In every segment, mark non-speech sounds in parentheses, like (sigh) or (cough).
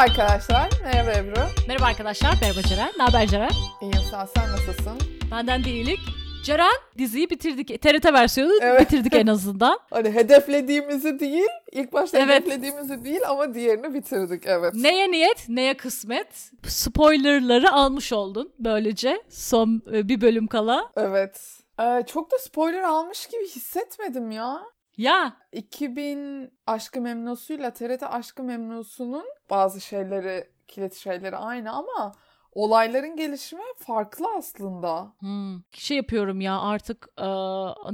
arkadaşlar. Merhaba Ebru. Merhaba arkadaşlar. Merhaba Ceren. Ne haber Ceren? İyiyim sağ ol. Sen nasılsın? Benden değilik. Ceren diziyi bitirdik. TRT versiyonu Evet. bitirdik en azından. (laughs) Hani hedeflediğimizi değil, ilk başta Evet. hedeflediğimizi değil ama diğerini bitirdik evet. Neye niyet, neye kısmet. Spoilerları almış oldun böylece. Son e, bir bölüm kala. Evet. Ee, çok da spoiler almış gibi hissetmedim ya. Ya 2000 Aşkı Memnusu'yla TRT Aşkı Memnusu'nun bazı şeyleri, kilit şeyleri aynı ama olayların gelişimi farklı aslında. hmm, şey yapıyorum ya artık e,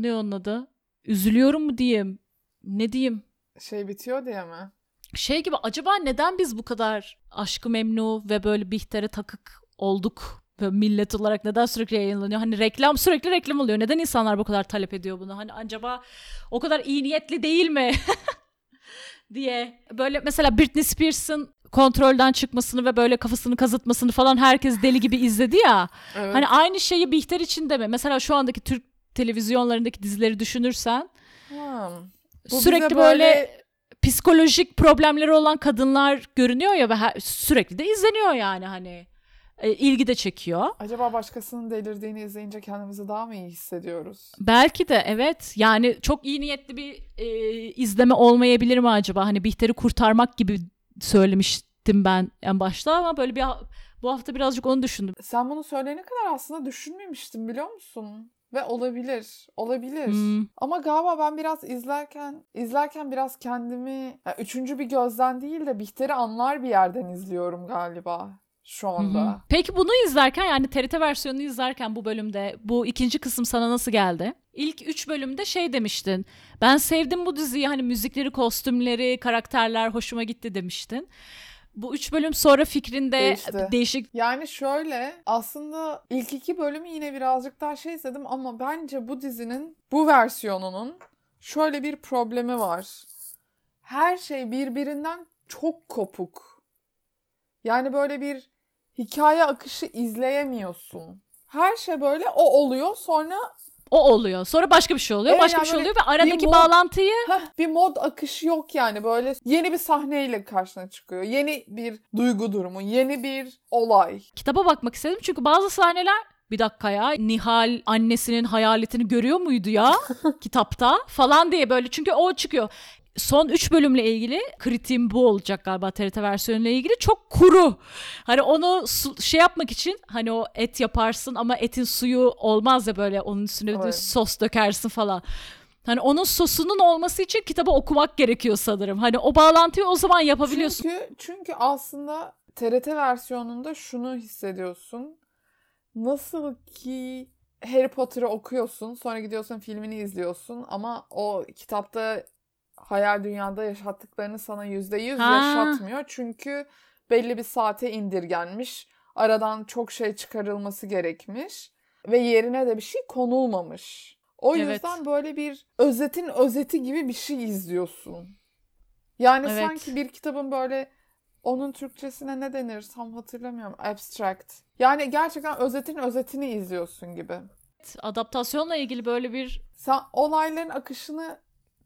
ne onun adı? Üzülüyorum mu diyeyim? Ne diyeyim? Şey bitiyor diye mi? Şey gibi acaba neden biz bu kadar aşkı memnu ve böyle Bihter'e takık olduk? Millet olarak neden sürekli yayınlanıyor? Hani reklam sürekli reklam oluyor. Neden insanlar bu kadar talep ediyor bunu? Hani acaba o kadar iyi niyetli değil mi? (laughs) diye. Böyle mesela Britney Spears'ın kontrolden çıkmasını ve böyle kafasını kazıtmasını falan herkes deli gibi izledi ya. (laughs) Evet. Hani aynı şeyi Bihter için de mi? Mesela şu andaki Türk televizyonlarındaki dizileri düşünürsen Hmm. Bu sürekli bize böyle psikolojik problemleri olan kadınlar görünüyor ya ve her- sürekli de izleniyor yani hani E, ilgi de çekiyor. Acaba başkasının delirdiğini izleyince kendimizi daha mı iyi hissediyoruz? Belki de evet yani çok iyi niyetli bir e, izleme olmayabilir mi acaba? Hani Bihter'i kurtarmak gibi söylemiştim ben en başta ama böyle bir bu hafta birazcık onu düşündüm. Sen bunu söyleyene kadar aslında düşünmemiştim biliyor musun? Ve olabilir, olabilir. Hmm. Ama galiba ben biraz izlerken, izlerken biraz kendimi yani üçüncü bir gözden değil de Bihter'i anlar bir yerden izliyorum galiba şu Hı hı. anda. Peki bunu izlerken yani TRT versiyonunu izlerken bu bölümde bu ikinci kısım sana nasıl geldi? İlk üç bölümde şey demiştin. Ben sevdim bu diziyi hani müzikleri, kostümleri, karakterler hoşuma gitti demiştin. Bu üç bölüm sonra fikrinde Değişti. değişik Yani şöyle aslında ilk iki bölümü yine birazcık daha şey izledim ama bence bu dizinin bu versiyonunun şöyle bir problemi var. Her şey birbirinden çok kopuk. Yani böyle bir hikaye akışı izleyemiyorsun. Her şey böyle o oluyor sonra o oluyor. Sonra başka bir şey oluyor, Evet, başka yani bir şey oluyor ve aradaki mod- bağlantıyı heh, bir mod akışı yok yani böyle yeni bir sahneyle karşına çıkıyor. Yeni bir duygu durumu, yeni bir olay. kitaba bakmak istedim çünkü bazı sahneler bir dakika ya Nihal annesinin hayaletini görüyor muydu ya (laughs) kitapta falan diye böyle çünkü o çıkıyor. Son 3 bölümle ilgili kritiğim bu olacak galiba TRT versiyonuyla ilgili çok kuru. Hani onu su- şey yapmak için hani o et yaparsın ama etin suyu olmaz ya böyle onun üstüne Evet. sos dökersin falan. Hani onun sosunun olması için kitabı okumak gerekiyor sanırım. Hani o bağlantıyı o zaman yapabiliyorsun. Çünkü, çünkü aslında TRT versiyonunda şunu hissediyorsun. Nasıl ki Harry Potter'ı okuyorsun, sonra gidiyorsun filmini izliyorsun ama o kitapta hayal dünyada yaşattıklarını sana yüzde yüz yaşatmıyor. Çünkü belli bir saate indirgenmiş. Aradan çok şey çıkarılması gerekmiş. Ve yerine de bir şey konulmamış. O Evet. yüzden böyle bir özetin özeti gibi bir şey izliyorsun. Yani Evet. sanki bir kitabın böyle onun Türkçesine ne denir tam hatırlamıyorum. Abstract. Yani gerçekten özetin özetini izliyorsun gibi. Adaptasyonla ilgili böyle bir Sen olayların akışını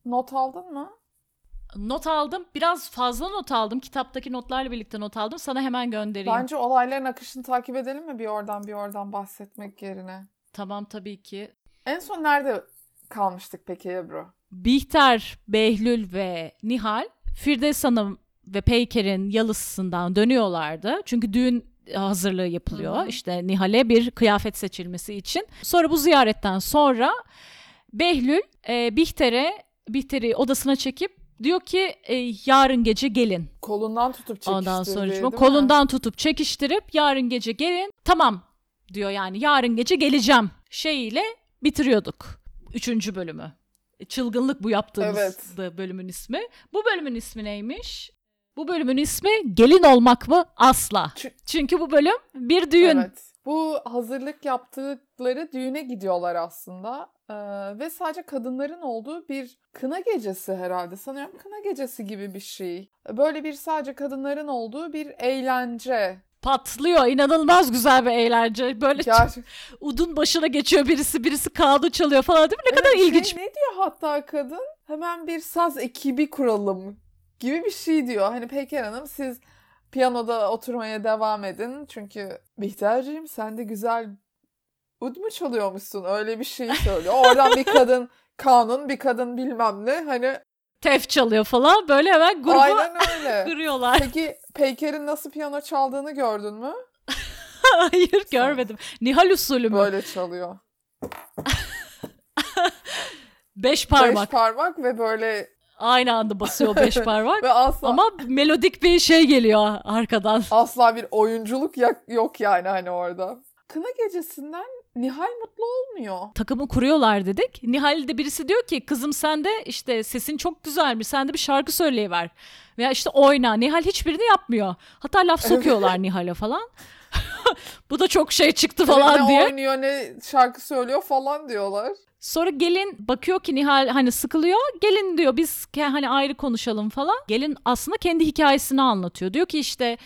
not aldın mı? Not aldım. Biraz fazla not aldım. Kitaptaki notlarla birlikte not aldım. Sana hemen göndereyim. Bence olayların akışını takip edelim mi bir oradan bir oradan bahsetmek yerine? Tamam tabii ki. En son nerede kalmıştık peki Ebru? Bihter, Behlül ve Nihal Firdevs Hanım ve Peyker'in yalısından dönüyorlardı. Çünkü düğün hazırlığı yapılıyor. Hı hı. İşte Nihal'e bir kıyafet seçilmesi için. Sonra bu ziyaretten sonra Behlül e, Bihter'e Bihter'i odasına çekip diyor ki e, yarın gece gelin. Kolundan tutup çekiştirdi Ondan sonra değil mi? kolundan tutup çekiştirip yarın gece gelin. Tamam diyor yani yarın gece geleceğim şeyiyle bitiriyorduk. Üçüncü bölümü. Çılgınlık bu yaptığımız Evet. da bölümün ismi. Bu bölümün ismi neymiş? Bu bölümün ismi gelin olmak mı? Asla. Çü- Çünkü bu bölüm bir düğün. Evet. Bu hazırlık yaptıkları düğüne gidiyorlar aslında. Ee, ve sadece kadınların olduğu bir kına gecesi herhalde. Sanıyorum kına gecesi gibi bir şey. Böyle bir sadece kadınların olduğu bir eğlence. Patlıyor. İnanılmaz güzel bir eğlence. Böyle Gerçi- udun başına geçiyor birisi. Birisi kağıdı çalıyor falan değil mi? Ne kadar Evet, şey, ilginç. ne diyor hatta kadın? Hemen bir saz ekibi kuralım gibi bir şey diyor. Hani Peker Hanım siz piyanoda oturmaya devam edin. Çünkü Bihterciğim sen de güzel ud mu çalıyormuşsun öyle bir şey söylüyor. Oradan bir kadın (laughs) kanun bir kadın bilmem ne hani Tef çalıyor falan böyle hemen grubu aynen öyle. (laughs) kırıyorlar. Peki Peyker'in nasıl piyano çaldığını gördün mü? (laughs) Hayır görmedim. Nihal usulü mü? Böyle çalıyor. Beş parmak. Beş parmak ve böyle Aynı anda basıyor beş parmak. ve asla Ama melodik bir şey geliyor arkadan. asla bir oyunculuk yok yani hani orada. Kına gecesinden Nihal mutlu olmuyor. Takımı kuruyorlar dedik. Nihal de birisi diyor ki kızım sen de işte sesin çok güzelmiş sen de bir şarkı söyleyiver. Veya işte oyna. Nihal hiçbirini yapmıyor. Hatta laf sokuyorlar Nihal'e falan. (laughs) Bu da çok şey çıktı falan ne diye. oynuyor ne şarkı söylüyor falan diyorlar. Sonra gelin bakıyor ki Nihal hani sıkılıyor. Gelin diyor biz hani ayrı konuşalım falan. Gelin aslında kendi hikayesini anlatıyor. Diyor ki işte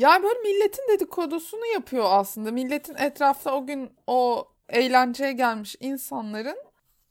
Yani böyle milletin dedikodusunu yapıyor aslında. Milletin etrafta o gün o eğlenceye gelmiş insanların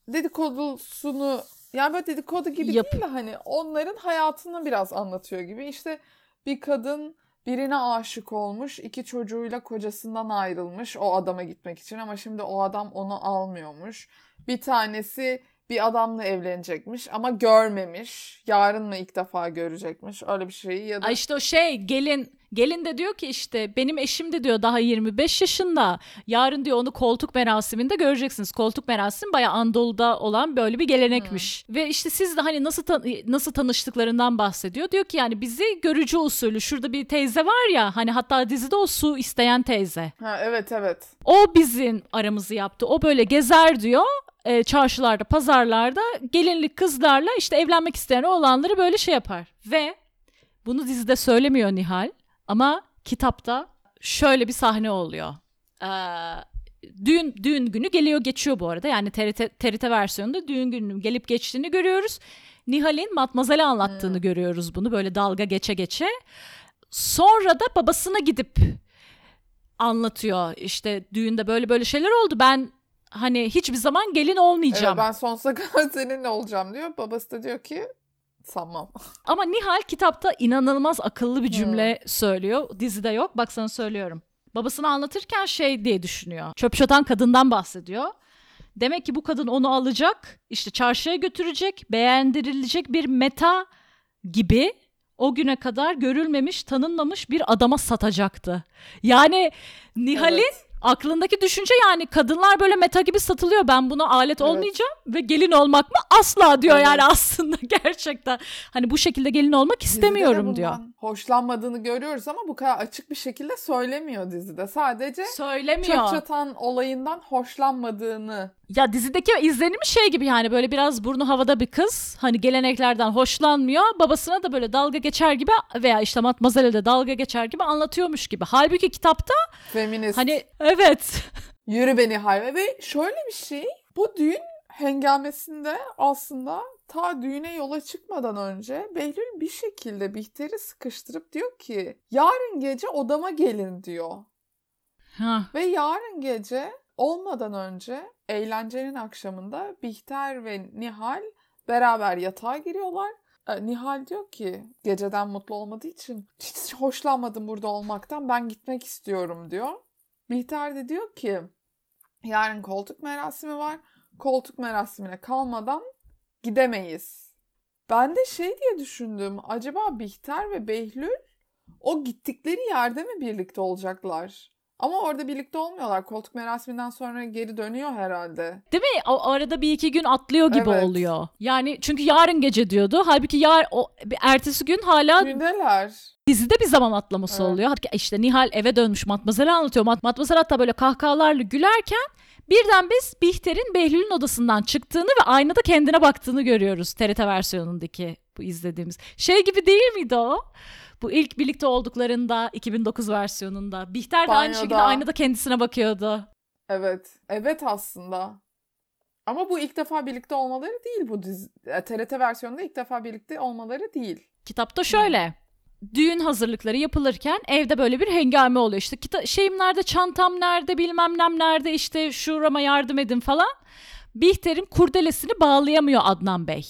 dedikodusunu yani böyle dedikodu gibi Yap- değil de hani onların hayatını biraz anlatıyor gibi. İşte bir kadın birine aşık olmuş, iki çocuğuyla kocasından ayrılmış o adama gitmek için ama şimdi o adam onu almıyormuş. Bir tanesi bir adamla evlenecekmiş ama görmemiş. Yarın mı ilk defa görecekmiş öyle bir şeyi ya da Ay işte o şey gelin gelin de diyor ki işte benim eşim de diyor daha 25 yaşında. Yarın diyor onu koltuk merasiminde göreceksiniz. Koltuk merasim bayağı Anadolu'da olan böyle bir gelenekmiş. Ve işte siz de hani nasıl tan- nasıl tanıştıklarından bahsediyor. Diyor ki yani bizi görücü usulü şurada bir teyze var ya hani hatta dizide o su isteyen teyze. Ha evet evet. O bizim aramızı yaptı. O böyle gezer diyor. E, çarşılarda, pazarlarda gelinlik kızlarla işte evlenmek isteyen oğlanları böyle şey yapar. Ve bunu dizide söylemiyor Nihal ama kitapta şöyle bir sahne oluyor. Ee, düğün düğün günü geliyor geçiyor bu arada. Yani TRT, TRT versiyonunda düğün gününün gelip geçtiğini görüyoruz. Nihal'in Matmazel'e anlattığını görüyoruz bunu böyle dalga geçe geçe. Sonra da babasına gidip anlatıyor. İşte düğünde böyle böyle şeyler oldu. Ben hani hiçbir zaman gelin olmayacağım. Evet, ben sonsuza (laughs) kadar seninle olacağım diyor. Babası da diyor ki sanmam. (laughs) Ama Nihal kitapta inanılmaz akıllı bir cümle söylüyor. Dizide yok. Bak sana söylüyorum. Babasını anlatırken şey diye düşünüyor. Çöp çatan kadından bahsediyor. Demek ki bu kadın onu alacak, işte çarşıya götürecek, beğendirilecek bir meta gibi o güne kadar görülmemiş, tanınmamış bir adama satacaktı. Yani Nihal'in Evet. Aklındaki düşünce yani kadınlar böyle meta gibi satılıyor. Ben buna alet Evet. olmayacağım ve gelin olmak mı? Asla diyor Evet. yani aslında (laughs) gerçekten. Hani bu şekilde gelin olmak istemiyorum diyor. Hoşlanmadığını görüyoruz ama bu kadar açık bir şekilde söylemiyor dizide. Sadece Söylemiyor. çöp çatan olayından hoşlanmadığını. Ya dizideki izlenimi şey gibi yani böyle biraz burnu havada bir kız. Hani geleneklerden hoşlanmıyor. Babasına da böyle dalga geçer gibi veya işte Matmazel'e de dalga geçer gibi anlatıyormuş gibi. Halbuki kitapta Feminist. hani evet. (laughs) Yürü beni hayve. Ve şöyle bir şey. Bu düğün hengamesinde aslında ta düğüne yola çıkmadan önce Behlül bir şekilde Bihter'i sıkıştırıp diyor ki yarın gece odama gelin diyor. ha, Ve yarın gece olmadan önce eğlencenin akşamında Bihter ve Nihal beraber yatağa giriyorlar. E, Nihal diyor ki geceden mutlu olmadığı için hiç hoşlanmadım burada olmaktan ben gitmek istiyorum diyor. Bihter de diyor ki yarın koltuk merasimi var. Koltuk merasimine kalmadan gidemeyiz. Ben de şey diye düşündüm. Acaba Bihter ve Behlül o gittikleri yerde mi birlikte olacaklar? Ama orada birlikte olmuyorlar. Koltuk merasiminden sonra geri dönüyor herhalde. değil mi? O arada bir iki gün atlıyor gibi Evet. oluyor. Yani çünkü yarın gece diyordu. Halbuki yar o ertesi gün hala Gündeler. dizide bir zaman atlaması Evet. oluyor. Hatta işte Nihal eve dönmüş Matmazel'e anlatıyor. Mat Matmazel hatta böyle kahkahalarla gülerken birden biz Bihter'in Behlül'ün odasından çıktığını ve aynada kendine baktığını görüyoruz TRT versiyonundaki bu izlediğimiz. Şey gibi değil miydi o? Bu ilk birlikte olduklarında 2009 versiyonunda. Bihter de aynı Banyoda. şekilde aynada kendisine bakıyordu. Evet. Evet aslında. Ama bu ilk defa birlikte olmaları değil bu dizi. e, TRT versiyonunda ilk defa birlikte olmaları değil. Kitapta şöyle. Düğün hazırlıkları yapılırken evde böyle bir hengame oluyor. İşte kita- şeyim nerede, çantam nerede, bilmem nem nerede, işte şurama yardım edin falan. Bihter'in kurdelesini bağlayamıyor Adnan Bey.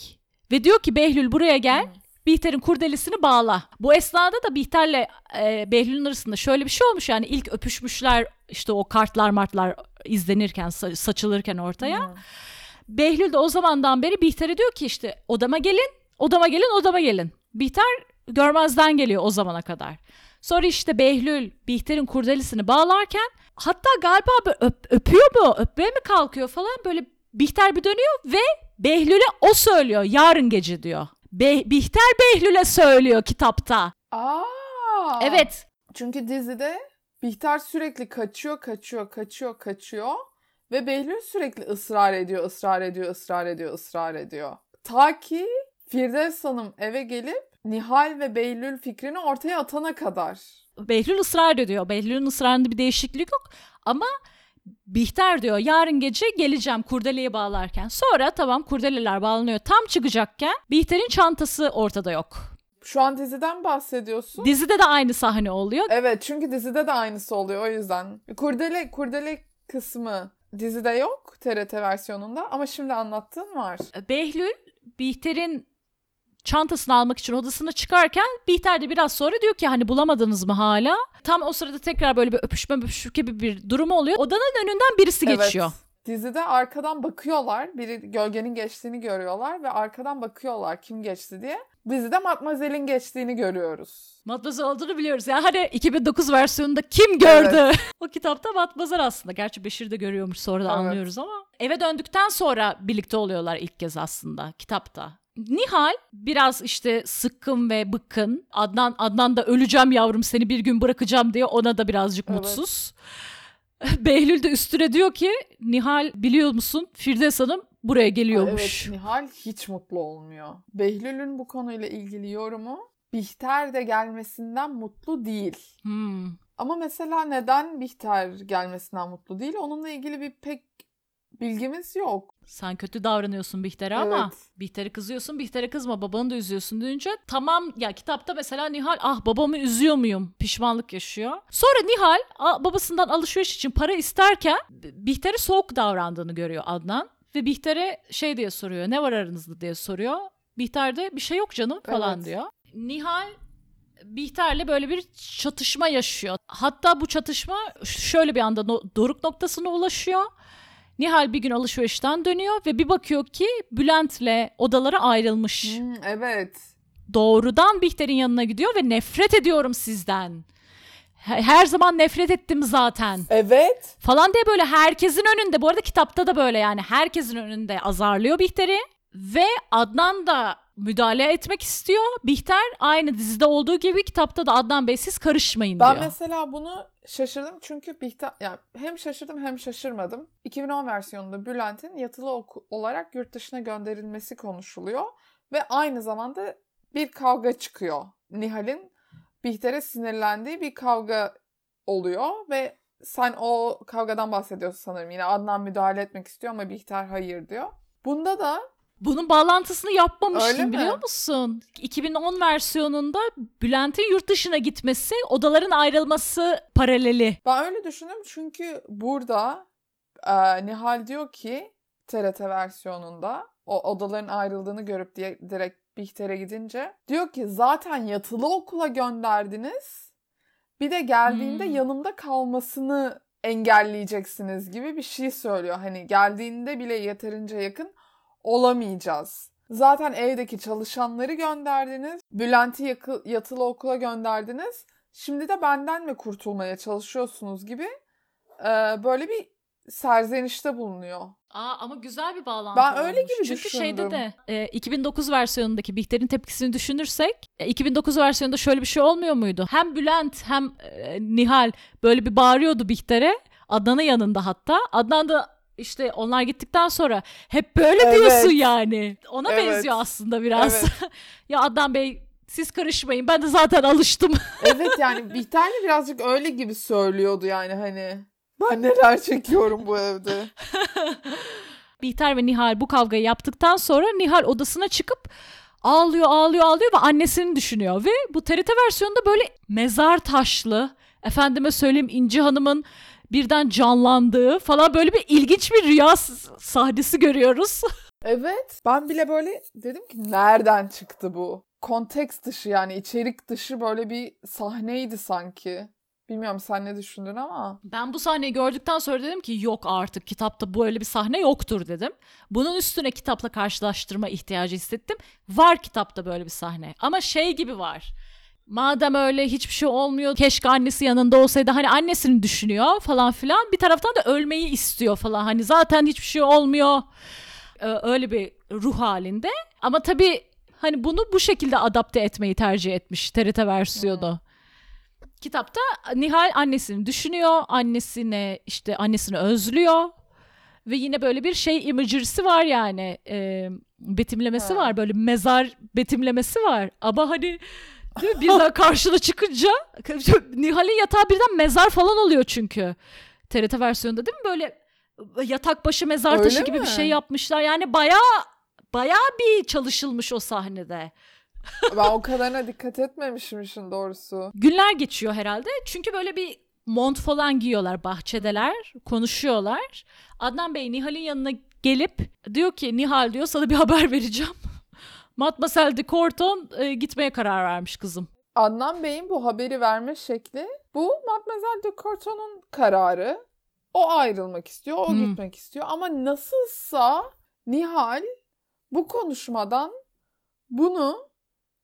Ve diyor ki Behlül buraya gel. Bihter'in kurdelesini bağla. Bu esnada da Bihter'le e, Behlül'ün arasında şöyle bir şey olmuş yani ilk öpüşmüşler işte o kartlar martlar izlenirken sa- saçılırken ortaya. Hmm. Behlül de o zamandan beri Bihter'e diyor ki işte odama gelin, odama gelin, odama gelin. Bihter görmezden geliyor o zamana kadar. Sonra işte Behlül Bihter'in kurdelesini bağlarken hatta galiba öp- öpüyor mu, öpmeye mi kalkıyor falan böyle Bihter bir dönüyor ve Behlül'e o söylüyor yarın gece diyor. Be- Bihter Behlül'e söylüyor kitapta. Aa. Evet. Çünkü dizide Bihter sürekli kaçıyor, kaçıyor, kaçıyor, kaçıyor. Ve Behlül sürekli ısrar ediyor, ısrar ediyor, ısrar ediyor, ısrar ediyor. Ta ki Firdevs Hanım eve gelip Nihal ve Behlül fikrini ortaya atana kadar. Behlül ısrar ediyor. Behlül'ün ısrarında bir değişiklik yok. Ama Bihter diyor yarın gece geleceğim kurdeleyi bağlarken. Sonra tamam kurdeleler bağlanıyor. Tam çıkacakken Bihter'in çantası ortada yok. Şu an diziden bahsediyorsun. Dizide de aynı sahne oluyor. Evet çünkü dizide de aynısı oluyor o yüzden. Kurdele kurdele kısmı dizide yok TRT versiyonunda ama şimdi anlattığın var. Behlül Bihter'in çantasını almak için odasına çıkarken Bihter de biraz sonra diyor ki hani bulamadınız mı hala? Tam o sırada tekrar böyle bir öpüşme öpüşme gibi bir durum oluyor. Odanın önünden birisi geçiyor. Dizide arkadan bakıyorlar. Biri gölgenin geçtiğini görüyorlar ve arkadan bakıyorlar kim geçti diye. Dizide Matmazel'in geçtiğini görüyoruz. Matmazel olduğunu biliyoruz. Yani hani 2009 versiyonunda kim gördü? (laughs) o kitapta Matmazel aslında. Gerçi Beşir de görüyormuş sonra da Evet. anlıyoruz ama. Eve döndükten sonra birlikte oluyorlar ilk kez aslında kitapta. Nihal biraz işte sıkkın ve bıkkın. Adnan Adnan da öleceğim yavrum seni bir gün bırakacağım diye ona da birazcık Evet. mutsuz. (laughs) Behlül de üstüne diyor ki Nihal biliyor musun Firdevs Hanım buraya geliyormuş. Evet Nihal hiç mutlu olmuyor. Behlül'ün bu konuyla ilgili yorumu Bihter de gelmesinden mutlu değil. Hmm. Ama mesela neden Bihter gelmesinden mutlu değil? Onunla ilgili bir pek bilgimiz yok. Sen kötü davranıyorsun Bihter'e ama Evet. Bihter'e kızıyorsun. Bihter'e kızma babanı da üzüyorsun deyince tamam ya kitapta mesela Nihal ah babamı üzüyor muyum? Pişmanlık yaşıyor. Sonra Nihal babasından alışveriş için para isterken Bihter'e soğuk davrandığını görüyor Adnan. Ve Bihter'e şey diye soruyor ne var aranızda diye soruyor. Bihter de bir şey yok canım falan Evet. diyor. Nihal Bihter'le böyle bir çatışma yaşıyor. Hatta bu çatışma şöyle bir anda no- doruk noktasına ulaşıyor. Nihal bir gün alışverişten dönüyor ve bir bakıyor ki Bülent'le odaları ayrılmış. Hmm, evet. Doğrudan Bihter'in yanına gidiyor ve nefret ediyorum sizden. He- Her zaman nefret ettim zaten. Evet. Falan diye böyle herkesin önünde. Bu arada kitapta da böyle yani herkesin önünde azarlıyor Bihter'i. Ve Adnan da müdahale etmek istiyor. Bihter aynı dizide olduğu gibi kitapta da Adnan Bey siz karışmayın Ben diyor. mesela bunu şaşırdım çünkü Bihter yani hem şaşırdım hem şaşırmadım. 2010 versiyonunda Bülent'in yatılı oku- olarak yurt dışına gönderilmesi konuşuluyor ve aynı zamanda bir kavga çıkıyor. Nihal'in Bihter'e sinirlendiği bir kavga oluyor ve sen o kavgadan bahsediyorsun sanırım. Yine Adnan müdahale etmek istiyor ama Bihter hayır diyor. Bunda da Bunun bağlantısını yapmamıştım Öyle mi? biliyor musun? 2010 versiyonunda Bülent'in yurt dışına gitmesi, odaların ayrılması paraleli. Ben öyle düşündüm çünkü burada e, Nihal diyor ki TRT versiyonunda o odaların ayrıldığını görüp diye direkt Bihter'e gidince diyor ki zaten yatılı okula gönderdiniz. Bir de geldiğinde Hmm. yanımda kalmasını engelleyeceksiniz gibi bir şey söylüyor. Hani geldiğinde bile yeterince yakın olamayacağız. Zaten evdeki çalışanları gönderdiniz. Bülent'i yakı- yatılı okula gönderdiniz. Şimdi de benden mi kurtulmaya çalışıyorsunuz gibi e, böyle bir serzenişte bulunuyor. Aa ama güzel bir bağlantı Ben öyle olmuş. gibi Çünkü şeyde düşündüm. de e, 2009 versiyonundaki Bihter'in tepkisini düşünürsek e, 2009 versiyonunda şöyle bir şey olmuyor muydu? Hem Bülent hem e, Nihal böyle bir bağırıyordu Bihter'e. Adnan'ın yanında hatta. Adnan da işte onlar gittikten sonra hep böyle Evet. diyorsun yani. Ona Evet. benziyor aslında biraz. Evet. (laughs) ya Adnan Bey siz karışmayın ben de zaten alıştım. (laughs) Evet yani Bihter'le birazcık öyle gibi söylüyordu yani hani. Ben neler çekiyorum bu evde. (laughs) Bihter ve Nihal bu kavgayı yaptıktan sonra Nihal odasına çıkıp ağlıyor ağlıyor ağlıyor ve annesini düşünüyor. Ve bu TRT versiyonunda böyle mezar taşlı efendime söyleyeyim İnci Hanım'ın birden canlandığı falan böyle bir ilginç bir rüya sahnesi görüyoruz. (laughs) Evet. Ben bile böyle dedim ki nereden çıktı bu? konteks dışı yani içerik dışı böyle bir sahneydi sanki. Bilmiyorum sen ne düşündün ama. Ben bu sahneyi gördükten sonra dedim ki yok artık kitapta böyle bir sahne yoktur dedim. Bunun üstüne kitapla karşılaştırma ihtiyacı hissettim. Var kitapta böyle bir sahne ama şey gibi var. Madem öyle hiçbir şey olmuyor keşke annesi yanında olsaydı. Hani annesini düşünüyor falan filan. Bir taraftan da ölmeyi istiyor falan. Hani zaten hiçbir şey olmuyor. Ee, öyle bir ruh halinde. Ama tabii hani bunu bu şekilde adapte etmeyi tercih etmiş TRT versiyonu. Kitapta Nihal annesini düşünüyor, annesine işte annesini özlüyor ve yine böyle bir şey imagery'si var yani e, betimlemesi Ha. var böyle mezar betimlemesi var. Ama hani değil mi? birden karşına çıkınca (laughs) Nihal'in yatağı birden mezar falan oluyor çünkü TRT versiyonunda değil mi böyle yatak başı mezar Öyle taşı gibi bir mi? şey yapmışlar yani bayağı bayağı bir çalışılmış o sahnede. (laughs) Ben o kadarına dikkat etmemişim işin doğrusu. Günler geçiyor herhalde. Çünkü böyle bir mont falan giyiyorlar bahçedeler. Konuşuyorlar. Adnan Bey Nihal'in yanına gelip diyor ki Nihal diyor sana bir haber vereceğim. Matmazel de Corton e, gitmeye karar vermiş kızım. Adnan Bey'in bu haberi verme şekli bu Mademoiselle de Courton'un kararı. O ayrılmak istiyor, o Hmm. gitmek istiyor. Ama nasılsa Nihal bu konuşmadan bunu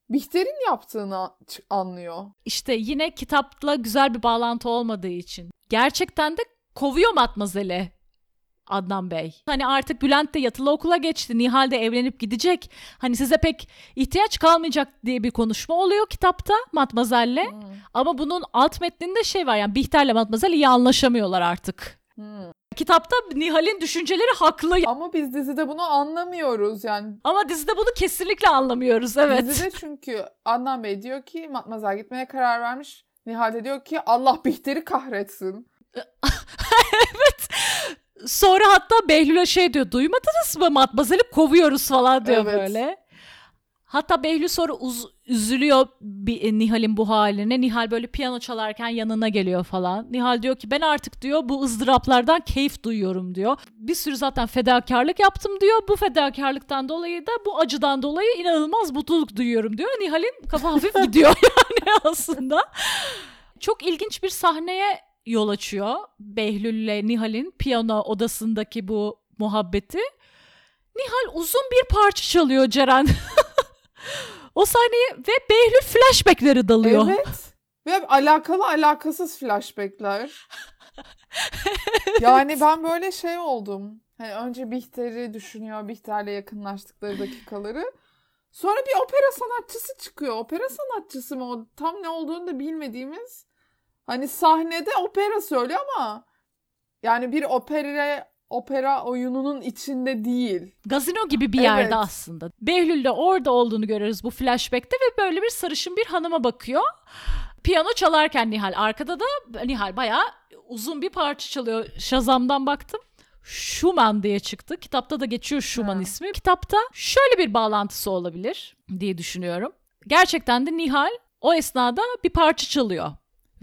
Bihter'in yaptığını anlıyor. İşte yine kitapla güzel bir bağlantı olmadığı için. Gerçekten de kovuyor Matmazel'i Adnan Bey. Hani artık Bülent de yatılı okula geçti. Nihal de evlenip gidecek. Hani size pek ihtiyaç kalmayacak diye bir konuşma oluyor kitapta Matmazel'le. Hmm. Ama bunun alt metninde şey var yani Bihter'le Matmazel iyi anlaşamıyorlar artık. Hmm. Kitapta Nihal'in düşünceleri haklı Ama biz dizide bunu anlamıyoruz yani. ama dizide bunu kesinlikle anlamıyoruz evet. Dizide çünkü Adnan Bey diyor ki Matmazel gitmeye karar vermiş. Nihal de diyor ki Allah Bihter'i kahretsin. (laughs) Sonra hatta Behlül'e şey diyor duymadınız mı Matmazel'i kovuyoruz falan diyor Evet. böyle. Hatta Behlül sonra uz- üzülüyor bir, e, Nihal'in bu haline. Nihal böyle piyano çalarken yanına geliyor falan. Nihal diyor ki ben artık diyor bu ızdıraplardan keyif duyuyorum diyor. Bir sürü zaten fedakarlık yaptım diyor. Bu fedakarlıktan dolayı da bu acıdan dolayı inanılmaz mutluluk duyuyorum diyor. Nihal'in kafa hafif gidiyor (laughs) yani aslında. Çok ilginç bir sahneye yol açıyor. Behlül'le Nihal'in piyano odasındaki bu muhabbeti. Nihal uzun bir parça çalıyor Ceren. (laughs) o sahneyi ve Behlül flashbackleri dalıyor. Evet. Ve alakalı alakasız flashbackler. (laughs) yani ben böyle şey oldum. Hani önce Bihter'i düşünüyor, Bihter'le yakınlaştıkları dakikaları. Sonra bir opera sanatçısı çıkıyor. Opera sanatçısı mı o? Tam ne olduğunu da bilmediğimiz. Hani sahnede opera söylüyor ama yani bir opera opera oyununun içinde değil. Gazino gibi bir Evet. yerde aslında. Behlül de orada olduğunu görüyoruz bu flashback'te ve böyle bir sarışın bir hanıma bakıyor. Piyano çalarken Nihal arkada da Nihal bayağı uzun bir parça çalıyor. Shazam'dan baktım. Schumann diye çıktı. Kitapta da geçiyor Schumann Ha. ismi. Kitapta şöyle bir bağlantısı olabilir diye düşünüyorum. Gerçekten de Nihal o esnada bir parça çalıyor.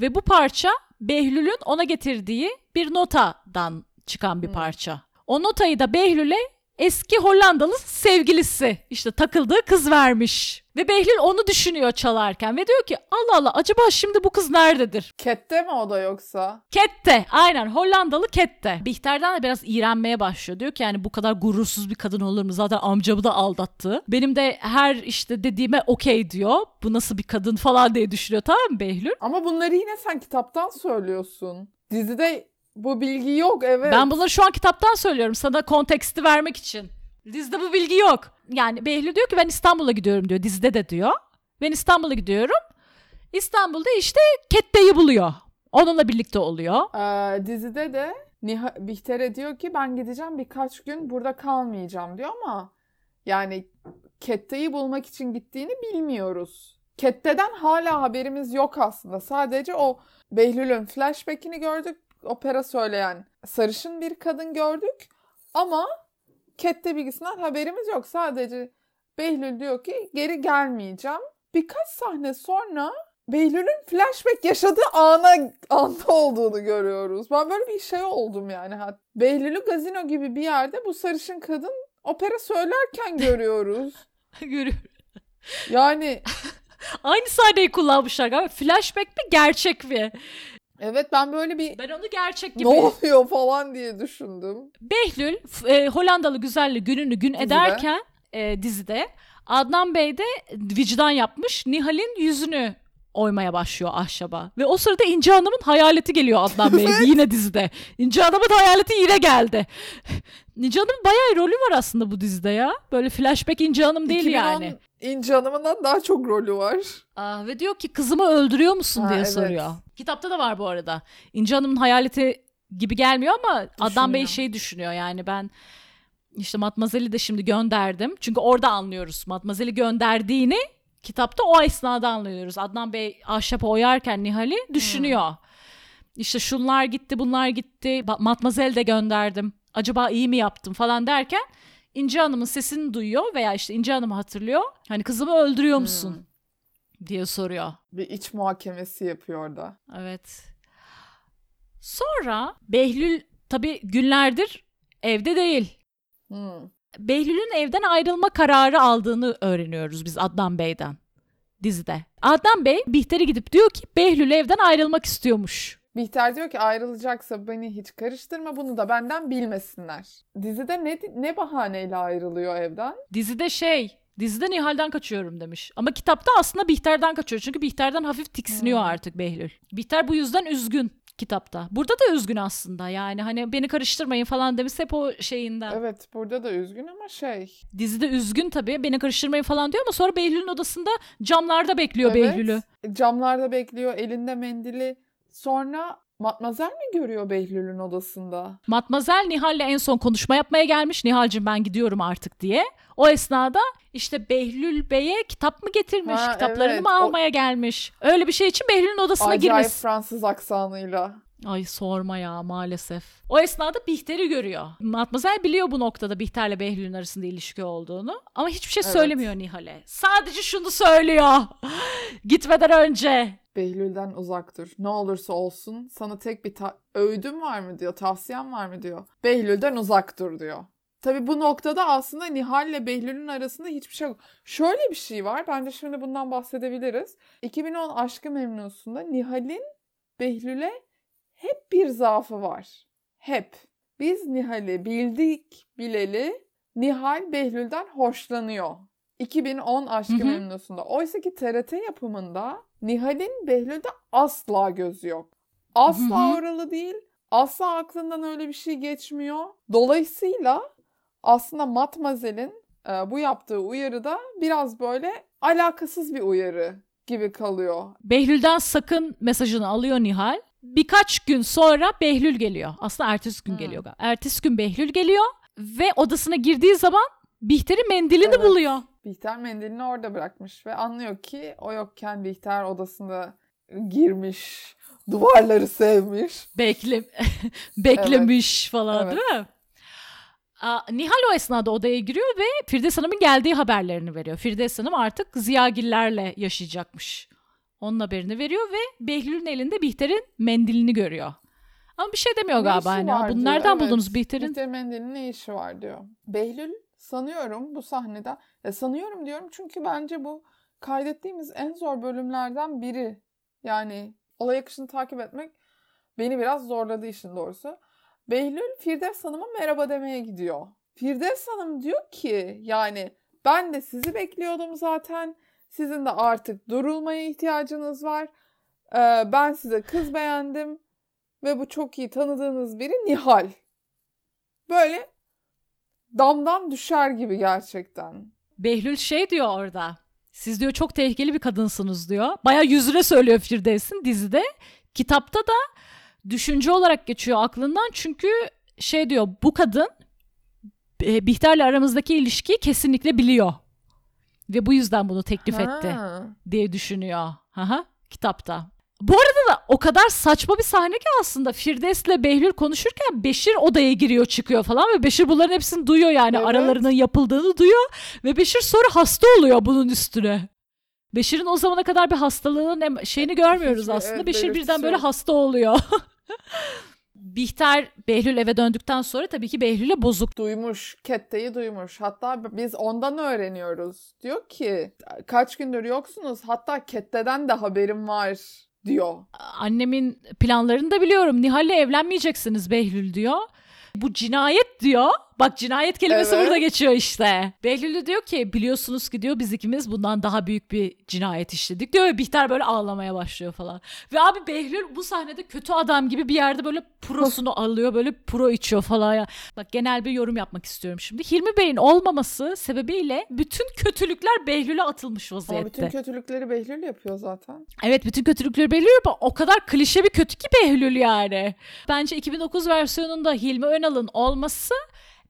Ve bu parça Behlül'ün ona getirdiği bir notadan çıkan bir parça. O notayı da Behlül'e eski Hollandalı sevgilisi işte takıldığı kız vermiş. Ve Behlül onu düşünüyor çalarken ve diyor ki Allah Allah acaba şimdi bu kız nerededir? Kette mi o da yoksa? Kette aynen Hollandalı Kette. Bihter'den de biraz iğrenmeye başlıyor. Diyor ki yani bu kadar gurursuz bir kadın olur mu? Zaten amcamı da aldattı. Benim de her işte dediğime okey diyor. Bu nasıl bir kadın falan diye düşünüyor tamam mı Behlül? Ama bunları yine sen kitaptan söylüyorsun. Dizide bu bilgi yok evet. Ben bunları şu an kitaptan söylüyorum sana konteksti vermek için. Dizide bu bilgi yok. Yani Behlül diyor ki ben İstanbul'a gidiyorum diyor. Dizide de diyor. Ben İstanbul'a gidiyorum. İstanbul'da işte Kette'yi buluyor. Onunla birlikte oluyor. Ee, dizide de Niha, Bihter'e diyor ki ben gideceğim birkaç gün burada kalmayacağım diyor ama yani Kette'yi bulmak için gittiğini bilmiyoruz. Kette'den hala haberimiz yok aslında. Sadece o Behlül'ün flashback'ini gördük. Opera söyleyen sarışın bir kadın gördük. Ama Kette bilgisinden haberimiz yok. Sadece Behlül diyor ki geri gelmeyeceğim. Birkaç sahne sonra Behlül'ün flashback yaşadığı ana anda olduğunu görüyoruz. Ben böyle bir şey oldum yani. Behlül'ü gazino gibi bir yerde bu sarışın kadın opera söylerken görüyoruz. (laughs) Görüyorum. Yani (laughs) Aynı sahneyi kullanmışlar galiba. Flashback mi gerçek mi? Evet ben böyle bir Ben onu gerçek gibi. ne oluyor falan diye düşündüm. Behlül e, Hollandalı güzelli gününü gün Dizide. ederken e, dizide Adnan Bey de vicdan yapmış. Nihal'in yüzünü oymaya başlıyor ahşaba. Ve o sırada İnce Hanım'ın hayaleti geliyor Adnan Bey'e yine dizide. İnce Hanım'ın hayaleti yine geldi. İnce Hanım'ın bayağı rolü var aslında bu dizide ya. Böyle flashback İnce Hanım değil 2010 yani. İnci Hanım'ından daha çok rolü var. Aa, ve diyor ki kızımı öldürüyor musun Ha, diye evet. soruyor. Kitapta da var bu arada. İnce Hanım'ın hayaleti gibi gelmiyor ama Adnan Bey şey düşünüyor yani ben işte Matmazel'i de şimdi gönderdim. Çünkü orada anlıyoruz. Matmazel'i gönderdiğini kitapta o esnada anlıyoruz. Adnan Bey ahşapa oyarken Nihal'i düşünüyor. İşte şunlar gitti bunlar gitti. Matmazel de gönderdim. Acaba iyi mi yaptım falan derken İnce Hanım'ın sesini duyuyor veya işte İnce Hanım'ı hatırlıyor. Hani kızımı öldürüyor musun? diye soruyor. Bir iç muhakemesi yapıyor orada. Evet. Sonra Behlül tabii günlerdir evde değil. Hmm. Behlül'ün evden ayrılma kararı aldığını öğreniyoruz biz Adnan Bey'den dizide. Adnan Bey Bihter'e gidip diyor ki Behlül evden ayrılmak istiyormuş. Bihter diyor ki ayrılacaksa beni hiç karıştırma bunu da benden bilmesinler. Dizide ne ne bahaneyle ayrılıyor evden? Dizide şey, dizide Nihal'den kaçıyorum demiş. Ama kitapta aslında Bihter'den kaçıyor. Çünkü Bihter'den hafif tiksiniyor Hmm. artık Behlül. Bihter bu yüzden üzgün kitapta. Burada da üzgün aslında yani hani beni karıştırmayın falan demiş hep o şeyinden. Evet burada da üzgün ama şey. Dizide üzgün tabii beni karıştırmayın falan diyor ama sonra Behlül'ün odasında camlarda bekliyor evet, Behlül'ü. Camlarda bekliyor elinde mendili. Sonra Matmazel mi görüyor Behlül'ün odasında? Matmazel Nihal'le en son konuşma yapmaya gelmiş. Nihal'cim ben gidiyorum artık diye. O esnada işte Behlül Bey'e kitap mı getirmiş? Ha, kitaplarını evet. mı O- almaya gelmiş? Öyle bir şey için Behlül'ün odasına Acayip girmesi. Fransız aksanıyla. Ay sorma ya maalesef. O esnada Bihter'i görüyor. Matmazel biliyor bu noktada Bihter'le Behlül'ün arasında ilişki olduğunu. Ama hiçbir şey Evet. söylemiyor Nihal'e. Sadece şunu söylüyor. (gasps) Gitmeden önce. Behlül'den uzak dur. Ne olursa olsun sana tek bir ta- öğüdüm var mı diyor, tavsiyem var mı diyor. Behlül'den uzak dur diyor. Tabii bu noktada aslında Nihal ile Behlül'ün arasında hiçbir şey yok. Şöyle bir şey var. Bence şimdi bundan bahsedebiliriz. 2010 Aşkı Memnus'unda Nihal'in Behlül'e hep bir zaafı var. Hep. Biz Nihal'i bildik bileli Nihal Behlül'den hoşlanıyor. 2010 Aşkı. Memnus'unda. Oysa ki TRT yapımında Nihal'in Behlül'de asla gözü yok. Asla oralı değil. Asla aklından öyle bir şey geçmiyor. Dolayısıyla aslında Matmazel'in e, bu yaptığı uyarı da biraz böyle alakasız bir uyarı gibi kalıyor. Behlül'den sakın mesajını alıyor Nihal. Birkaç gün sonra Behlül geliyor. Aslında ertesi gün Hmm. geliyor. Ertesi gün Behlül geliyor ve odasına girdiği zaman Bihter'in mendilini Evet. buluyor. Bihter mendilini orada bırakmış ve anlıyor ki o yokken Bihter odasında girmiş, duvarları sevmiş. Bekle (laughs) beklemiş falan Evet. değil mi? Aa, Nihal o esnada odaya giriyor ve Firdevs Hanım'ın geldiği haberlerini veriyor. Firdevs Hanım artık Ziyagillerle yaşayacakmış. Onun haberini veriyor ve Behlül'ün elinde Bihter'in mendilini görüyor. Ama bir şey demiyor Ne galiba. Hani, var "Aa, bunu nereden evet. buldunuz Bihter'in? Bihter mendilinin ne işi var diyor. Behlül sanıyorum bu sahnede, ya sanıyorum diyorum çünkü bence bu kaydettiğimiz en zor bölümlerden biri. Yani olay akışını takip etmek beni biraz zorladı işin doğrusu. Behlül Firdevs Hanım'a merhaba demeye gidiyor. Firdevs Hanım diyor ki yani ben de sizi bekliyordum zaten. Sizin de artık durulmaya ihtiyacınız var. Ee, ben size kız beğendim. Ve bu çok iyi tanıdığınız biri Nihal. Böyle damdan düşer gibi gerçekten. Behlül şey diyor orada. Siz diyor çok tehlikeli bir kadınsınız diyor. Baya yüzüne söylüyor Firdevs'in dizide. Kitapta da düşünce olarak geçiyor aklından. Çünkü şey diyor bu kadın e, Bihter'le aramızdaki ilişkiyi kesinlikle biliyor. Ve bu yüzden bunu teklif etti Ha. diye düşünüyor. Aha, kitapta. Bu arada da o kadar saçma bir sahne ki aslında Firdevs'le Behlül konuşurken Beşir odaya giriyor çıkıyor falan ve Beşir bunların hepsini duyuyor yani Evet. aralarının yapıldığını duyuyor ve Beşir sonra hasta oluyor bunun üstüne. Beşir'in o zamana kadar bir hastalığının şeyini görmüyoruz aslında. evet, Beşir birden böyle hasta oluyor. (laughs) Bihter Behlül eve döndükten sonra tabii ki Behlül'e bozuk. Duymuş. Kette'yi duymuş. Hatta biz ondan öğreniyoruz. Diyor ki kaç gündür yoksunuz. Hatta Kette'den de haberim var diyor. Annemin planlarını da biliyorum. Nihal'le evlenmeyeceksiniz Behlül diyor. Bu cinayet diyor. Bak cinayet kelimesi Evet. burada geçiyor işte. Behlül de diyor ki biliyorsunuz ki diyor biz ikimiz bundan daha büyük bir cinayet işledik diyor ve Bihter böyle ağlamaya başlıyor falan. Ve abi Behlül bu sahnede kötü adam gibi bir yerde böyle prosunu alıyor böyle pro içiyor falan ya. Bak genel bir yorum yapmak istiyorum şimdi. Hilmi Bey'in olmaması sebebiyle bütün kötülükler Behlül'e atılmış Ama vaziyette. bütün kötülükleri Behlül yapıyor zaten. Evet bütün kötülükleri belirliyor ama o kadar klişe bir kötü ki Behlül yani. Bence 2009 versiyonunda Hilmi Önal'ın olması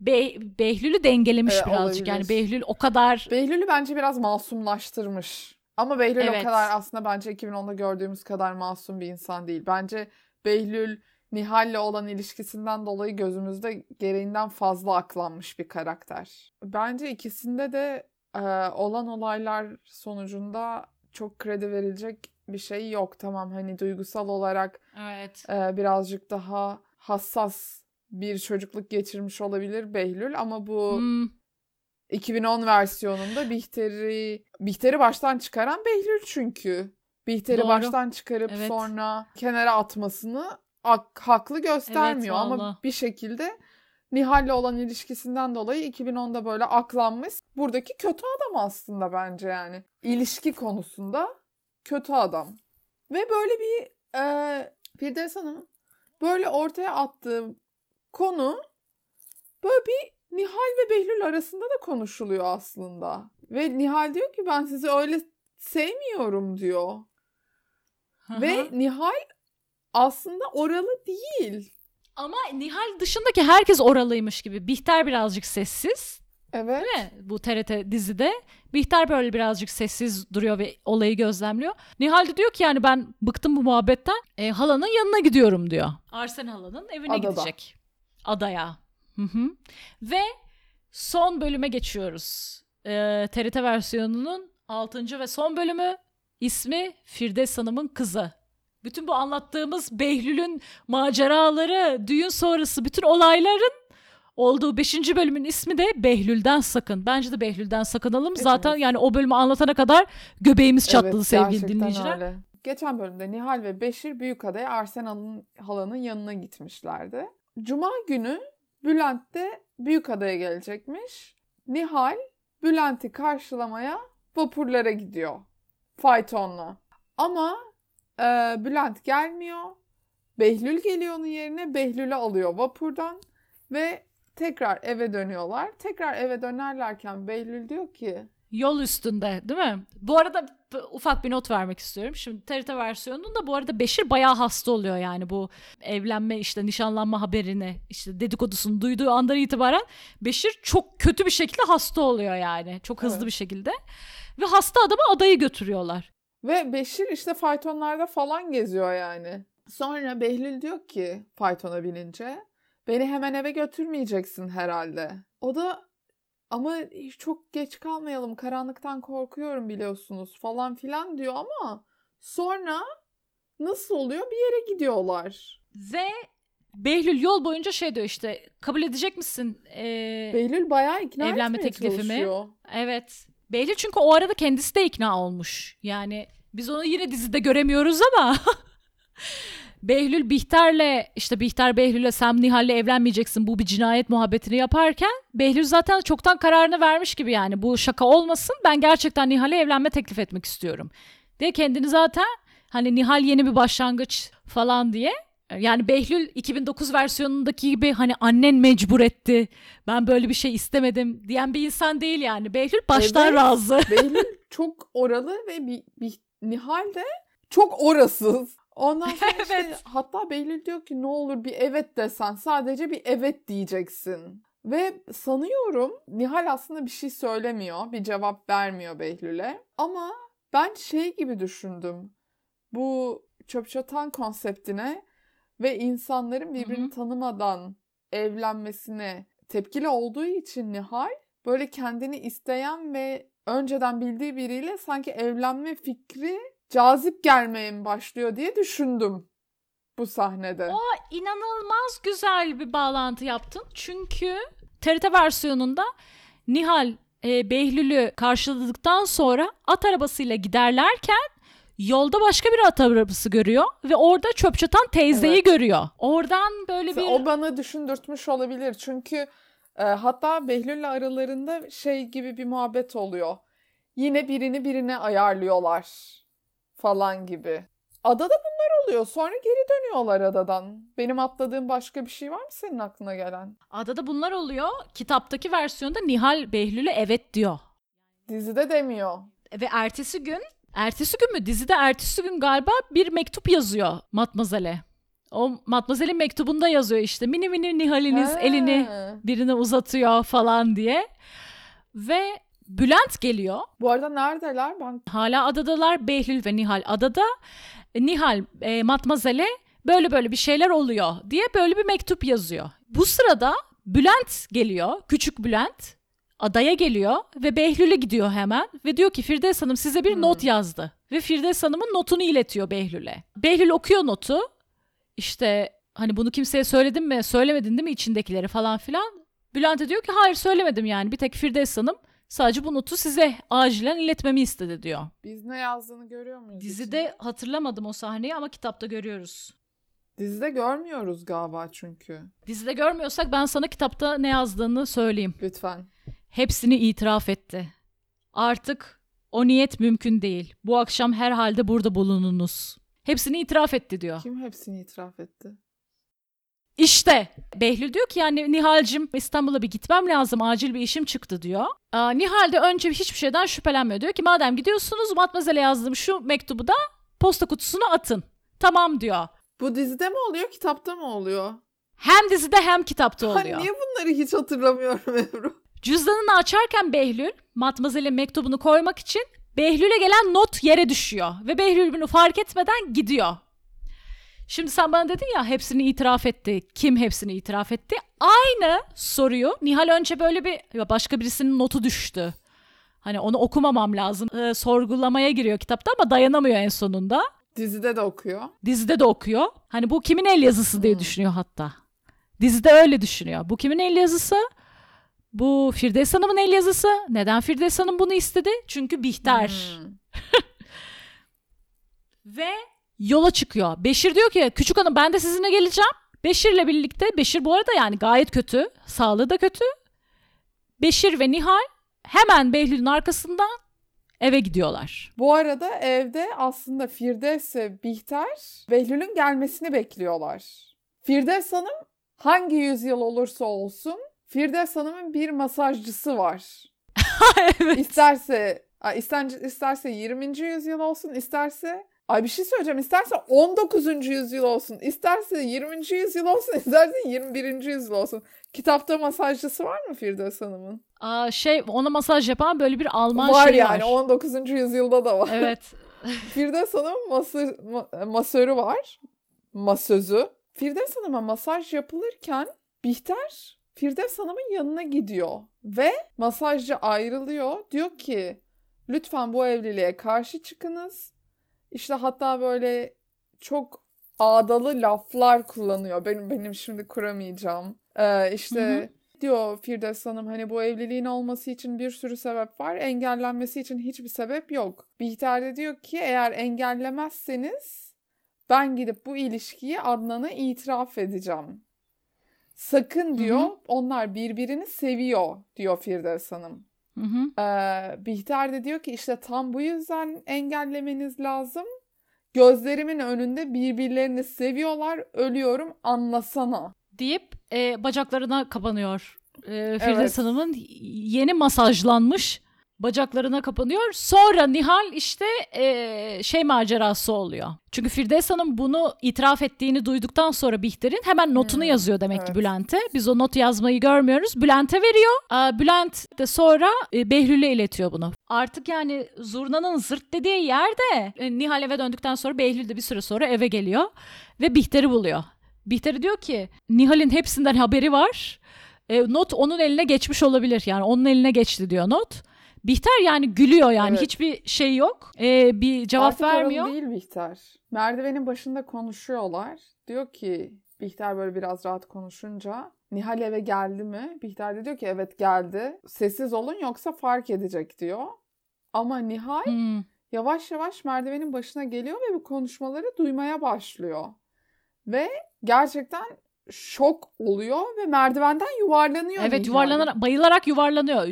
Be- Behlül'ü dengelemiş Evet, birazcık. olabilir. Yani Behlül o kadar Behlül'ü bence biraz masumlaştırmış. Ama Behlül Evet. o kadar aslında bence 2010'da gördüğümüz kadar masum bir insan değil. Bence Behlül Nihal'le olan ilişkisinden dolayı gözümüzde gereğinden fazla aklanmış bir karakter. Bence ikisinde de e, olan olaylar sonucunda çok kredi verilecek bir şey yok. Tamam hani duygusal olarak evet. e, birazcık daha hassas bir çocukluk geçirmiş olabilir Behlül ama bu Hmm, 2010 versiyonunda Bihter'i Bihter'i baştan çıkaran Behlül çünkü. Bihter'i Doğru. baştan çıkarıp Evet. sonra kenara atmasını hak- haklı göstermiyor Evet, ama bir şekilde Nihal'le olan ilişkisinden dolayı 2010'da böyle aklanmış. Buradaki kötü adam aslında bence yani. İlişki konusunda kötü adam. Ve böyle bir e, Firdevs Hanım böyle ortaya attığı konu böyle bir Nihal ve Behlül arasında da konuşuluyor aslında. Ve Nihal diyor ki ben sizi öyle sevmiyorum diyor. Ve Nihal aslında oralı değil. Ama Nihal dışındaki herkes oralıymış gibi. Bihter birazcık sessiz. Evet. Değil mi? Bu TRT dizide. Bihter böyle birazcık sessiz duruyor ve olayı gözlemliyor. Nihal de diyor ki yani ben bıktım bu muhabbetten. E, halanın yanına gidiyorum diyor. Arsen halanın evine Adada. gidecek. Adaya. Hı hı. Ve son bölüme geçiyoruz. E, TRT versiyonunun 6. ve son bölümü ismi Firdevs Hanım'ın kızı. Bütün bu anlattığımız Behlül'ün maceraları, düğün sonrası bütün olayların olduğu 5. bölümün ismi de Behlül'den sakın. Bence de Behlül'den sakınalım. Zaten Evet. yani o bölümü anlatana kadar göbeğimiz çatladı Evet, sevgili dinleyiciler. öyle. Geçen bölümde Nihal ve Beşir Büyükada'ya Arsen Hanım'ın- halanın yanına gitmişlerdi. Cuma günü Bülent de Büyükada'ya gelecekmiş. Nihal Bülent'i karşılamaya vapurlara gidiyor. Faytonla. Ama e, Bülent gelmiyor. Behlül geliyor onun yerine. Behlül'ü alıyor vapurdan ve tekrar eve dönüyorlar. Tekrar eve dönerlerken Behlül diyor ki Yol üstünde değil mi? Bu arada ufak bir not vermek istiyorum. Şimdi TRT versiyonunda bu arada Beşir bayağı hasta oluyor yani bu evlenme işte nişanlanma haberini işte dedikodusunu duyduğu andan itibaren Beşir çok kötü bir şekilde hasta oluyor yani. Çok hızlı Evet. bir şekilde. Ve hasta adamı adayı götürüyorlar. Ve Beşir işte faytonlarda falan geziyor yani. Sonra Behlül diyor ki faytona binince beni hemen eve götürmeyeceksin herhalde. O da ama çok geç kalmayalım karanlıktan korkuyorum biliyorsunuz falan filan diyor ama sonra nasıl oluyor bir yere gidiyorlar. Ve Behlül yol boyunca şey diyor işte kabul edecek misin? Ee, Behlül bayağı ikna Evlenme teklifimi. çalışıyor. Evet. Belli çünkü o arada kendisi de ikna olmuş. Yani biz onu yine dizide göremiyoruz ama (laughs) Behlül Bihter'le işte Bihter Behlül'e sen Nihal'le evlenmeyeceksin bu bir cinayet muhabbetini yaparken Behlül zaten çoktan kararını vermiş gibi yani bu şaka olmasın ben gerçekten Nihal'e evlenme teklif etmek istiyorum diye kendini zaten hani Nihal yeni bir başlangıç falan diye yani Behlül 2009 versiyonundaki gibi hani annen mecbur etti. Ben böyle bir şey istemedim diyen bir insan değil yani. Behlül baştan Evet. razı. Behlül çok oralı ve bir, bir Nihal de çok orasız. Ondan sonra (laughs) işte Evet. hatta Behlül diyor ki ne olur bir evet desen sadece bir evet diyeceksin. Ve sanıyorum Nihal aslında bir şey söylemiyor, bir cevap vermiyor Behlül'e. Ama ben şey gibi düşündüm. Bu çöp çatan konseptine ve insanların birbirini Hı hı. tanımadan evlenmesine tepkili olduğu için Nihal böyle kendini isteyen ve önceden bildiği biriyle sanki evlenme fikri cazip gelmeye mi başlıyor diye düşündüm. bu sahnede. O inanılmaz güzel bir bağlantı yaptın. Çünkü TRT versiyonunda Nihal e, Behlül'ü karşıladıktan sonra at arabasıyla giderlerken yolda başka bir at arabası görüyor ve orada çöp çatan teyzeyi Evet. görüyor. Oradan böyle bir O bana düşündürtmüş olabilir. Çünkü e, hatta Behlül'le aralarında şey gibi bir muhabbet oluyor. Yine birini birine ayarlıyorlar falan gibi. Adada bunlar oluyor. Sonra geri dönüyorlar adadan. Benim atladığım başka bir şey var mı senin aklına gelen? adada bunlar oluyor. Kitaptaki versiyonda Nihal Behlül'e evet diyor. Dizide demiyor. Ve ertesi gün, ertesi gün mü? Dizide ertesi gün galiba bir mektup yazıyor Matmazel'e. O Matmazel'in mektubunda yazıyor işte mini mini Nihal'iniz Ha. elini birine uzatıyor falan diye. Ve Bülent geliyor. Bu arada neredeler? Ben Hala adadalar. Behlül ve Nihal adada. Nihal e, Matmazel'e böyle böyle bir şeyler oluyor diye böyle bir mektup yazıyor. Bu sırada Bülent geliyor. Küçük Bülent adaya geliyor ve Behlül'e gidiyor hemen ve diyor ki Firdevs Hanım size bir Hmm. not yazdı. Ve Firdevs Hanım'ın notunu iletiyor Behlül'e. Behlül okuyor notu. İşte hani bunu kimseye söyledin mi söylemedin değil mi içindekileri falan filan. Bülent'e diyor ki hayır söylemedim yani bir tek Firdevs Hanım sadece bu notu size acilen iletmemi istedi diyor. biz ne yazdığını görüyor muyuz? Dizide içinde? hatırlamadım o sahneyi ama kitapta görüyoruz. Dizide görmüyoruz galiba çünkü. Dizide görmüyorsak ben sana kitapta ne yazdığını söyleyeyim. Lütfen. Hepsini itiraf etti. Artık o niyet mümkün değil. Bu akşam herhalde burada bulununuz. Hepsini itiraf etti diyor. Kim hepsini itiraf etti? İşte Behlül diyor ki yani Nihal'cim İstanbul'a bir gitmem lazım acil bir işim çıktı diyor. Aa, Nihal de önce hiçbir şeyden şüphelenmiyor. Diyor ki madem gidiyorsunuz Matmazel'e yazdığım şu mektubu da posta kutusuna atın. Tamam diyor. Bu dizide mi oluyor, kitapta mı oluyor? Hem dizide hem kitapta oluyor. Hani niye bunları hiç hatırlamıyorum Ebru? Cüzdanını açarken Behlül Matmazel'in mektubunu koymak için Behlül'e gelen not yere düşüyor. Ve Behlül bunu fark etmeden gidiyor. Şimdi sen bana dedin ya hepsini itiraf etti. Kim hepsini itiraf etti? Aynı soruyu Nihal önce böyle bir başka birisinin notu düştü. Hani onu okumamam lazım. Ee, sorgulamaya giriyor kitapta ama dayanamıyor en sonunda. Dizide de okuyor. Dizide de okuyor. Hani bu kimin el yazısı diye Hmm. düşünüyor hatta. Dizide öyle düşünüyor. Bu kimin el yazısı? Bu Firdevs Hanım'ın el yazısı. Neden Firdevs Hanım bunu istedi? Çünkü Bihter. Hmm. (laughs) Ve yola çıkıyor. Beşir diyor ki küçük hanım ben de sizinle geleceğim. Beşir'le birlikte Beşir bu arada yani gayet kötü. Sağlığı da kötü. Beşir ve Nihal hemen Behlül'ün arkasından eve gidiyorlar. Bu arada evde aslında Firdevs ve Bihter Behlül'ün gelmesini bekliyorlar. Firdevs Hanım hangi yüzyıl olursa olsun Firdevs Hanım'ın bir masajcısı var. (laughs) evet. İsterse ister, isterse 20. yüzyıl olsun, isterse Ay bir şey söyleyeceğim. İsterse 19. yüzyıl olsun, isterse 20. yüzyıl olsun, (laughs) isterse 21. yüzyıl olsun. Kitapta masajcısı var mı Firdevs Hanım'ın? Aa, şey ona masaj yapan böyle bir Alman var şeyi yani var. 19. yüzyılda da var. Evet. (laughs) Firdevs Hanım'ın ması, ma- masörü var. Masözü. Firdevs Hanım'a masaj yapılırken Bihter Firdevs Hanım'ın yanına gidiyor. Ve masajcı ayrılıyor. Diyor ki lütfen bu evliliğe karşı çıkınız. İşte hatta böyle çok ağdalı laflar kullanıyor. Benim benim şimdi kuramayacağım. Ee, işte Hı hı. diyor Firdevs Hanım hani bu evliliğin olması için bir sürü sebep var. Engellenmesi için hiçbir sebep yok. Bihter de diyor ki eğer engellemezseniz ben gidip bu ilişkiyi Adnan'a itiraf edeceğim. Sakın diyor Hı hı. onlar birbirini seviyor diyor Firdevs Hanım. Hı hı. Ee, Bihter de diyor ki işte tam bu yüzden engellemeniz lazım. Gözlerimin önünde birbirlerini seviyorlar. Ölüyorum anlasana. deyip e, bacaklarına kapanıyor. E, Firdevs Evet. Hanım'ın yeni masajlanmış bacaklarına kapanıyor. Sonra Nihal işte e, şey macerası oluyor. Çünkü Firdevs Hanım bunu itiraf ettiğini duyduktan sonra Bihter'in hemen notunu Hmm, yazıyor demek ki evet. Bülent'e. Biz o not yazmayı görmüyoruz. Bülent'e veriyor. Aa, Bülent de sonra e, Behlül'e iletiyor bunu. Artık yani zurnanın zırt dediği yerde e, Nihal eve döndükten sonra Behlül de bir süre sonra eve geliyor ve Bihter'i buluyor. Bihter diyor ki Nihal'in hepsinden haberi var. E, not onun eline geçmiş olabilir. Yani onun eline geçti diyor not. Bihter yani gülüyor yani Evet. hiçbir şey yok. Ee, bir cevap Artık vermiyor. değil Bihter. Merdivenin başında konuşuyorlar. Diyor ki Bihter böyle biraz rahat konuşunca Nihal eve geldi mi? Bihter de diyor ki evet geldi. Sessiz olun yoksa fark edecek diyor. Ama Nihal Hmm. yavaş yavaş merdivenin başına geliyor ve bu konuşmaları duymaya başlıyor. Ve gerçekten şok oluyor ve merdivenden yuvarlanıyor Evet yuvarlanarak bayılarak yuvarlanıyor.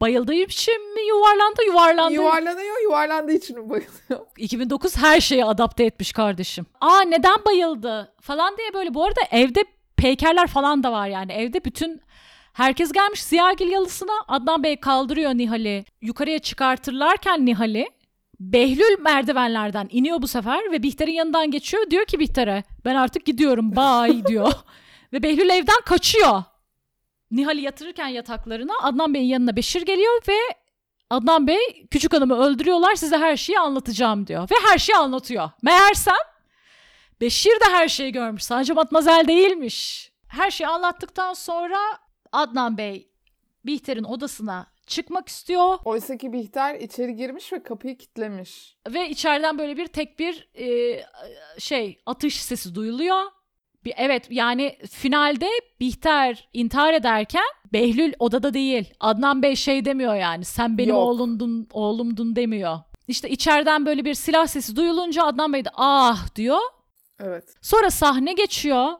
Bayıldığı için mi yuvarlandı? Yuvarlandı. Yuvarlanıyor, yuvarlandığı için mi bayılıyor? (laughs) 2009 her şeye adapte etmiş kardeşim. Aa neden bayıldı falan diye böyle. Bu arada evde peykerler falan da var yani. Evde bütün herkes gelmiş Ziyagil yalısına. Adnan Bey kaldırıyor Nihal'i. Yukarıya çıkartırlarken Nihal'i Behlül merdivenlerden iniyor bu sefer ve Bihter'in yanından geçiyor. Diyor ki Bihter'e ben artık gidiyorum bye (laughs) diyor. ve Behlül evden kaçıyor. Nihal'i yatırırken yataklarına Adnan Bey'in yanına Beşir geliyor ve Adnan Bey küçük hanımı öldürüyorlar size her şeyi anlatacağım diyor. Ve her şeyi anlatıyor. Meğersem Beşir de her şeyi görmüş. Sadece matmazel değilmiş. Her şeyi anlattıktan sonra Adnan Bey Bihter'in odasına çıkmak istiyor. Oysa ki Bihter içeri girmiş ve kapıyı kilitlemiş. Ve içeriden böyle bir tek bir e, şey atış sesi duyuluyor. Bir, evet yani finalde Bihter intihar ederken Behlül odada değil. Adnan Bey şey demiyor yani sen benim Yok. oğlumdun, oğlumdun demiyor. İşte içeriden böyle bir silah sesi duyulunca Adnan Bey de ah diyor. Evet. Sonra sahne geçiyor.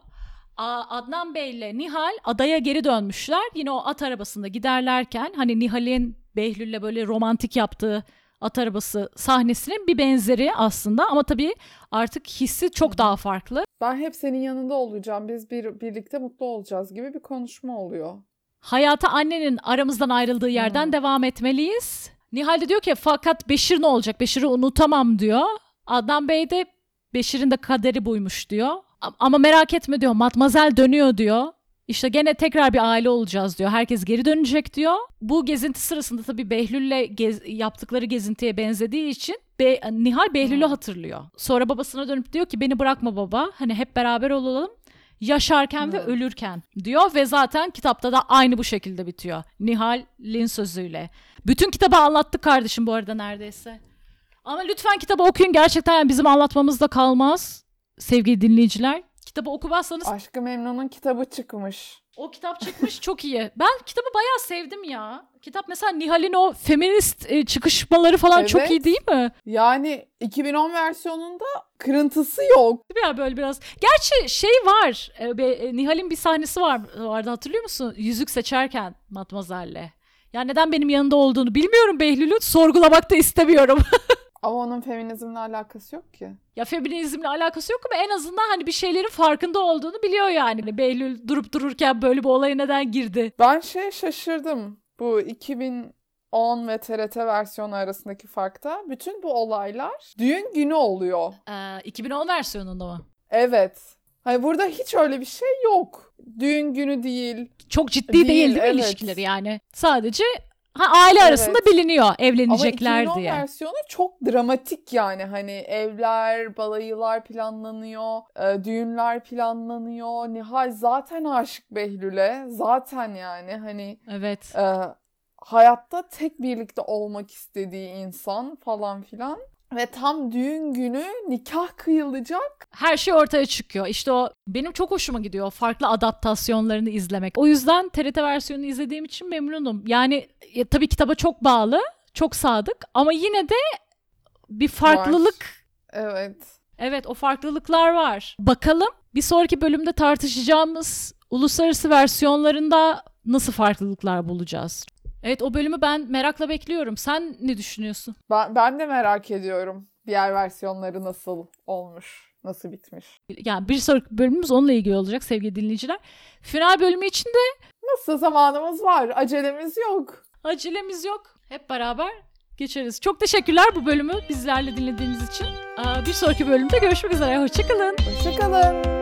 Adnan Bey ile Nihal adaya geri dönmüşler. Yine o at arabasında giderlerken hani Nihal'in Behlül'le böyle romantik yaptığı at arabası sahnesinin bir benzeri aslında ama tabii artık hissi çok daha farklı. Ben hep senin yanında olacağım. Biz bir birlikte mutlu olacağız gibi bir konuşma oluyor. Hayata annenin aramızdan ayrıldığı yerden Hmm. devam etmeliyiz. Nihal de diyor ki fakat Beşir ne olacak? Beşir'i unutamam diyor. Adnan Bey de Beşir'in de kaderi buymuş diyor. Ama merak etme diyor. Matmazel dönüyor diyor. İşte gene tekrar bir aile olacağız diyor. Herkes geri dönecek diyor. Bu gezinti sırasında tabii Behlül'le gez- yaptıkları gezintiye benzediği için Be- Nihal Behlül'ü hatırlıyor. Sonra babasına dönüp diyor ki beni bırakma baba. Hani hep beraber olalım. Yaşarken ve Hmm. ölürken diyor ve zaten kitapta da aynı bu şekilde bitiyor. Nihal'in sözüyle. Bütün kitabı anlattık kardeşim bu arada neredeyse. Ama lütfen kitabı okuyun. Gerçekten yani bizim anlatmamızda kalmaz. Sevgili dinleyiciler. Kitabı okumazsanız Aşkı Memnun'un kitabı çıkmış. o kitap çıkmış çok iyi. Ben kitabı bayağı sevdim ya. Kitap mesela Nihal'in o feminist e, çıkışmaları falan çok Evet. iyi değil mi? Yani 2010 versiyonunda kırıntısı yok. Değil mi ya böyle biraz. Gerçi şey var. e, e, Nihal'in bir sahnesi var vardı hatırlıyor musun? Yüzük seçerken Matmazel'le. Ya neden benim yanında olduğunu bilmiyorum Behlül'ün. Sorgulamak da istemiyorum. (laughs) Ama onun feminizmle alakası yok ki. ya feminizmle alakası yok ama en azından hani bir şeylerin farkında olduğunu biliyor yani. Hani Behlül durup dururken böyle bir olaya neden girdi? Ben şey şaşırdım. Bu 2010 ve TRT versiyonu arasındaki farkta bütün bu olaylar düğün günü oluyor. Ee, 2010 versiyonunda mı? Evet. Hani burada hiç öyle bir şey yok. Düğün günü değil. Çok ciddi Değil, değil değil, mi evet. ilişkileri yani? Sadece ha, aile arasında Evet. biliniyor Ama evlenecekler 2010 diye. versiyonu çok dramatik yani. Hani evler, balayılar planlanıyor, e, düğünler planlanıyor. Nihal zaten aşık Behlül'e. Zaten yani hani Evet. e, hayatta tek birlikte olmak istediği insan falan filan. Ve tam düğün günü nikah kıyılacak. her şey ortaya çıkıyor. İşte o benim çok hoşuma gidiyor farklı adaptasyonlarını izlemek. O yüzden TRT versiyonunu izlediğim için memnunum. Yani e, tabii kitaba çok bağlı, çok sadık ama yine de bir farklılık. Evet. Evet, o farklılıklar var. Bakalım bir sonraki bölümde tartışacağımız uluslararası versiyonlarında nasıl farklılıklar bulacağız. Evet, o bölümü ben merakla bekliyorum. Sen ne düşünüyorsun? Ben, ben de merak ediyorum. Diğer versiyonları nasıl olmuş, nasıl bitmiş. Yani bir sonraki bölümümüz onunla ilgili olacak sevgili dinleyiciler. Final bölümü için de Nasıl zamanımız var, acelemiz yok. Acelemiz yok. Hep beraber geçeriz. Çok teşekkürler bu bölümü bizlerle dinlediğiniz için. Bir sonraki bölümde görüşmek üzere. Hoşçakalın. Hoşçakalın.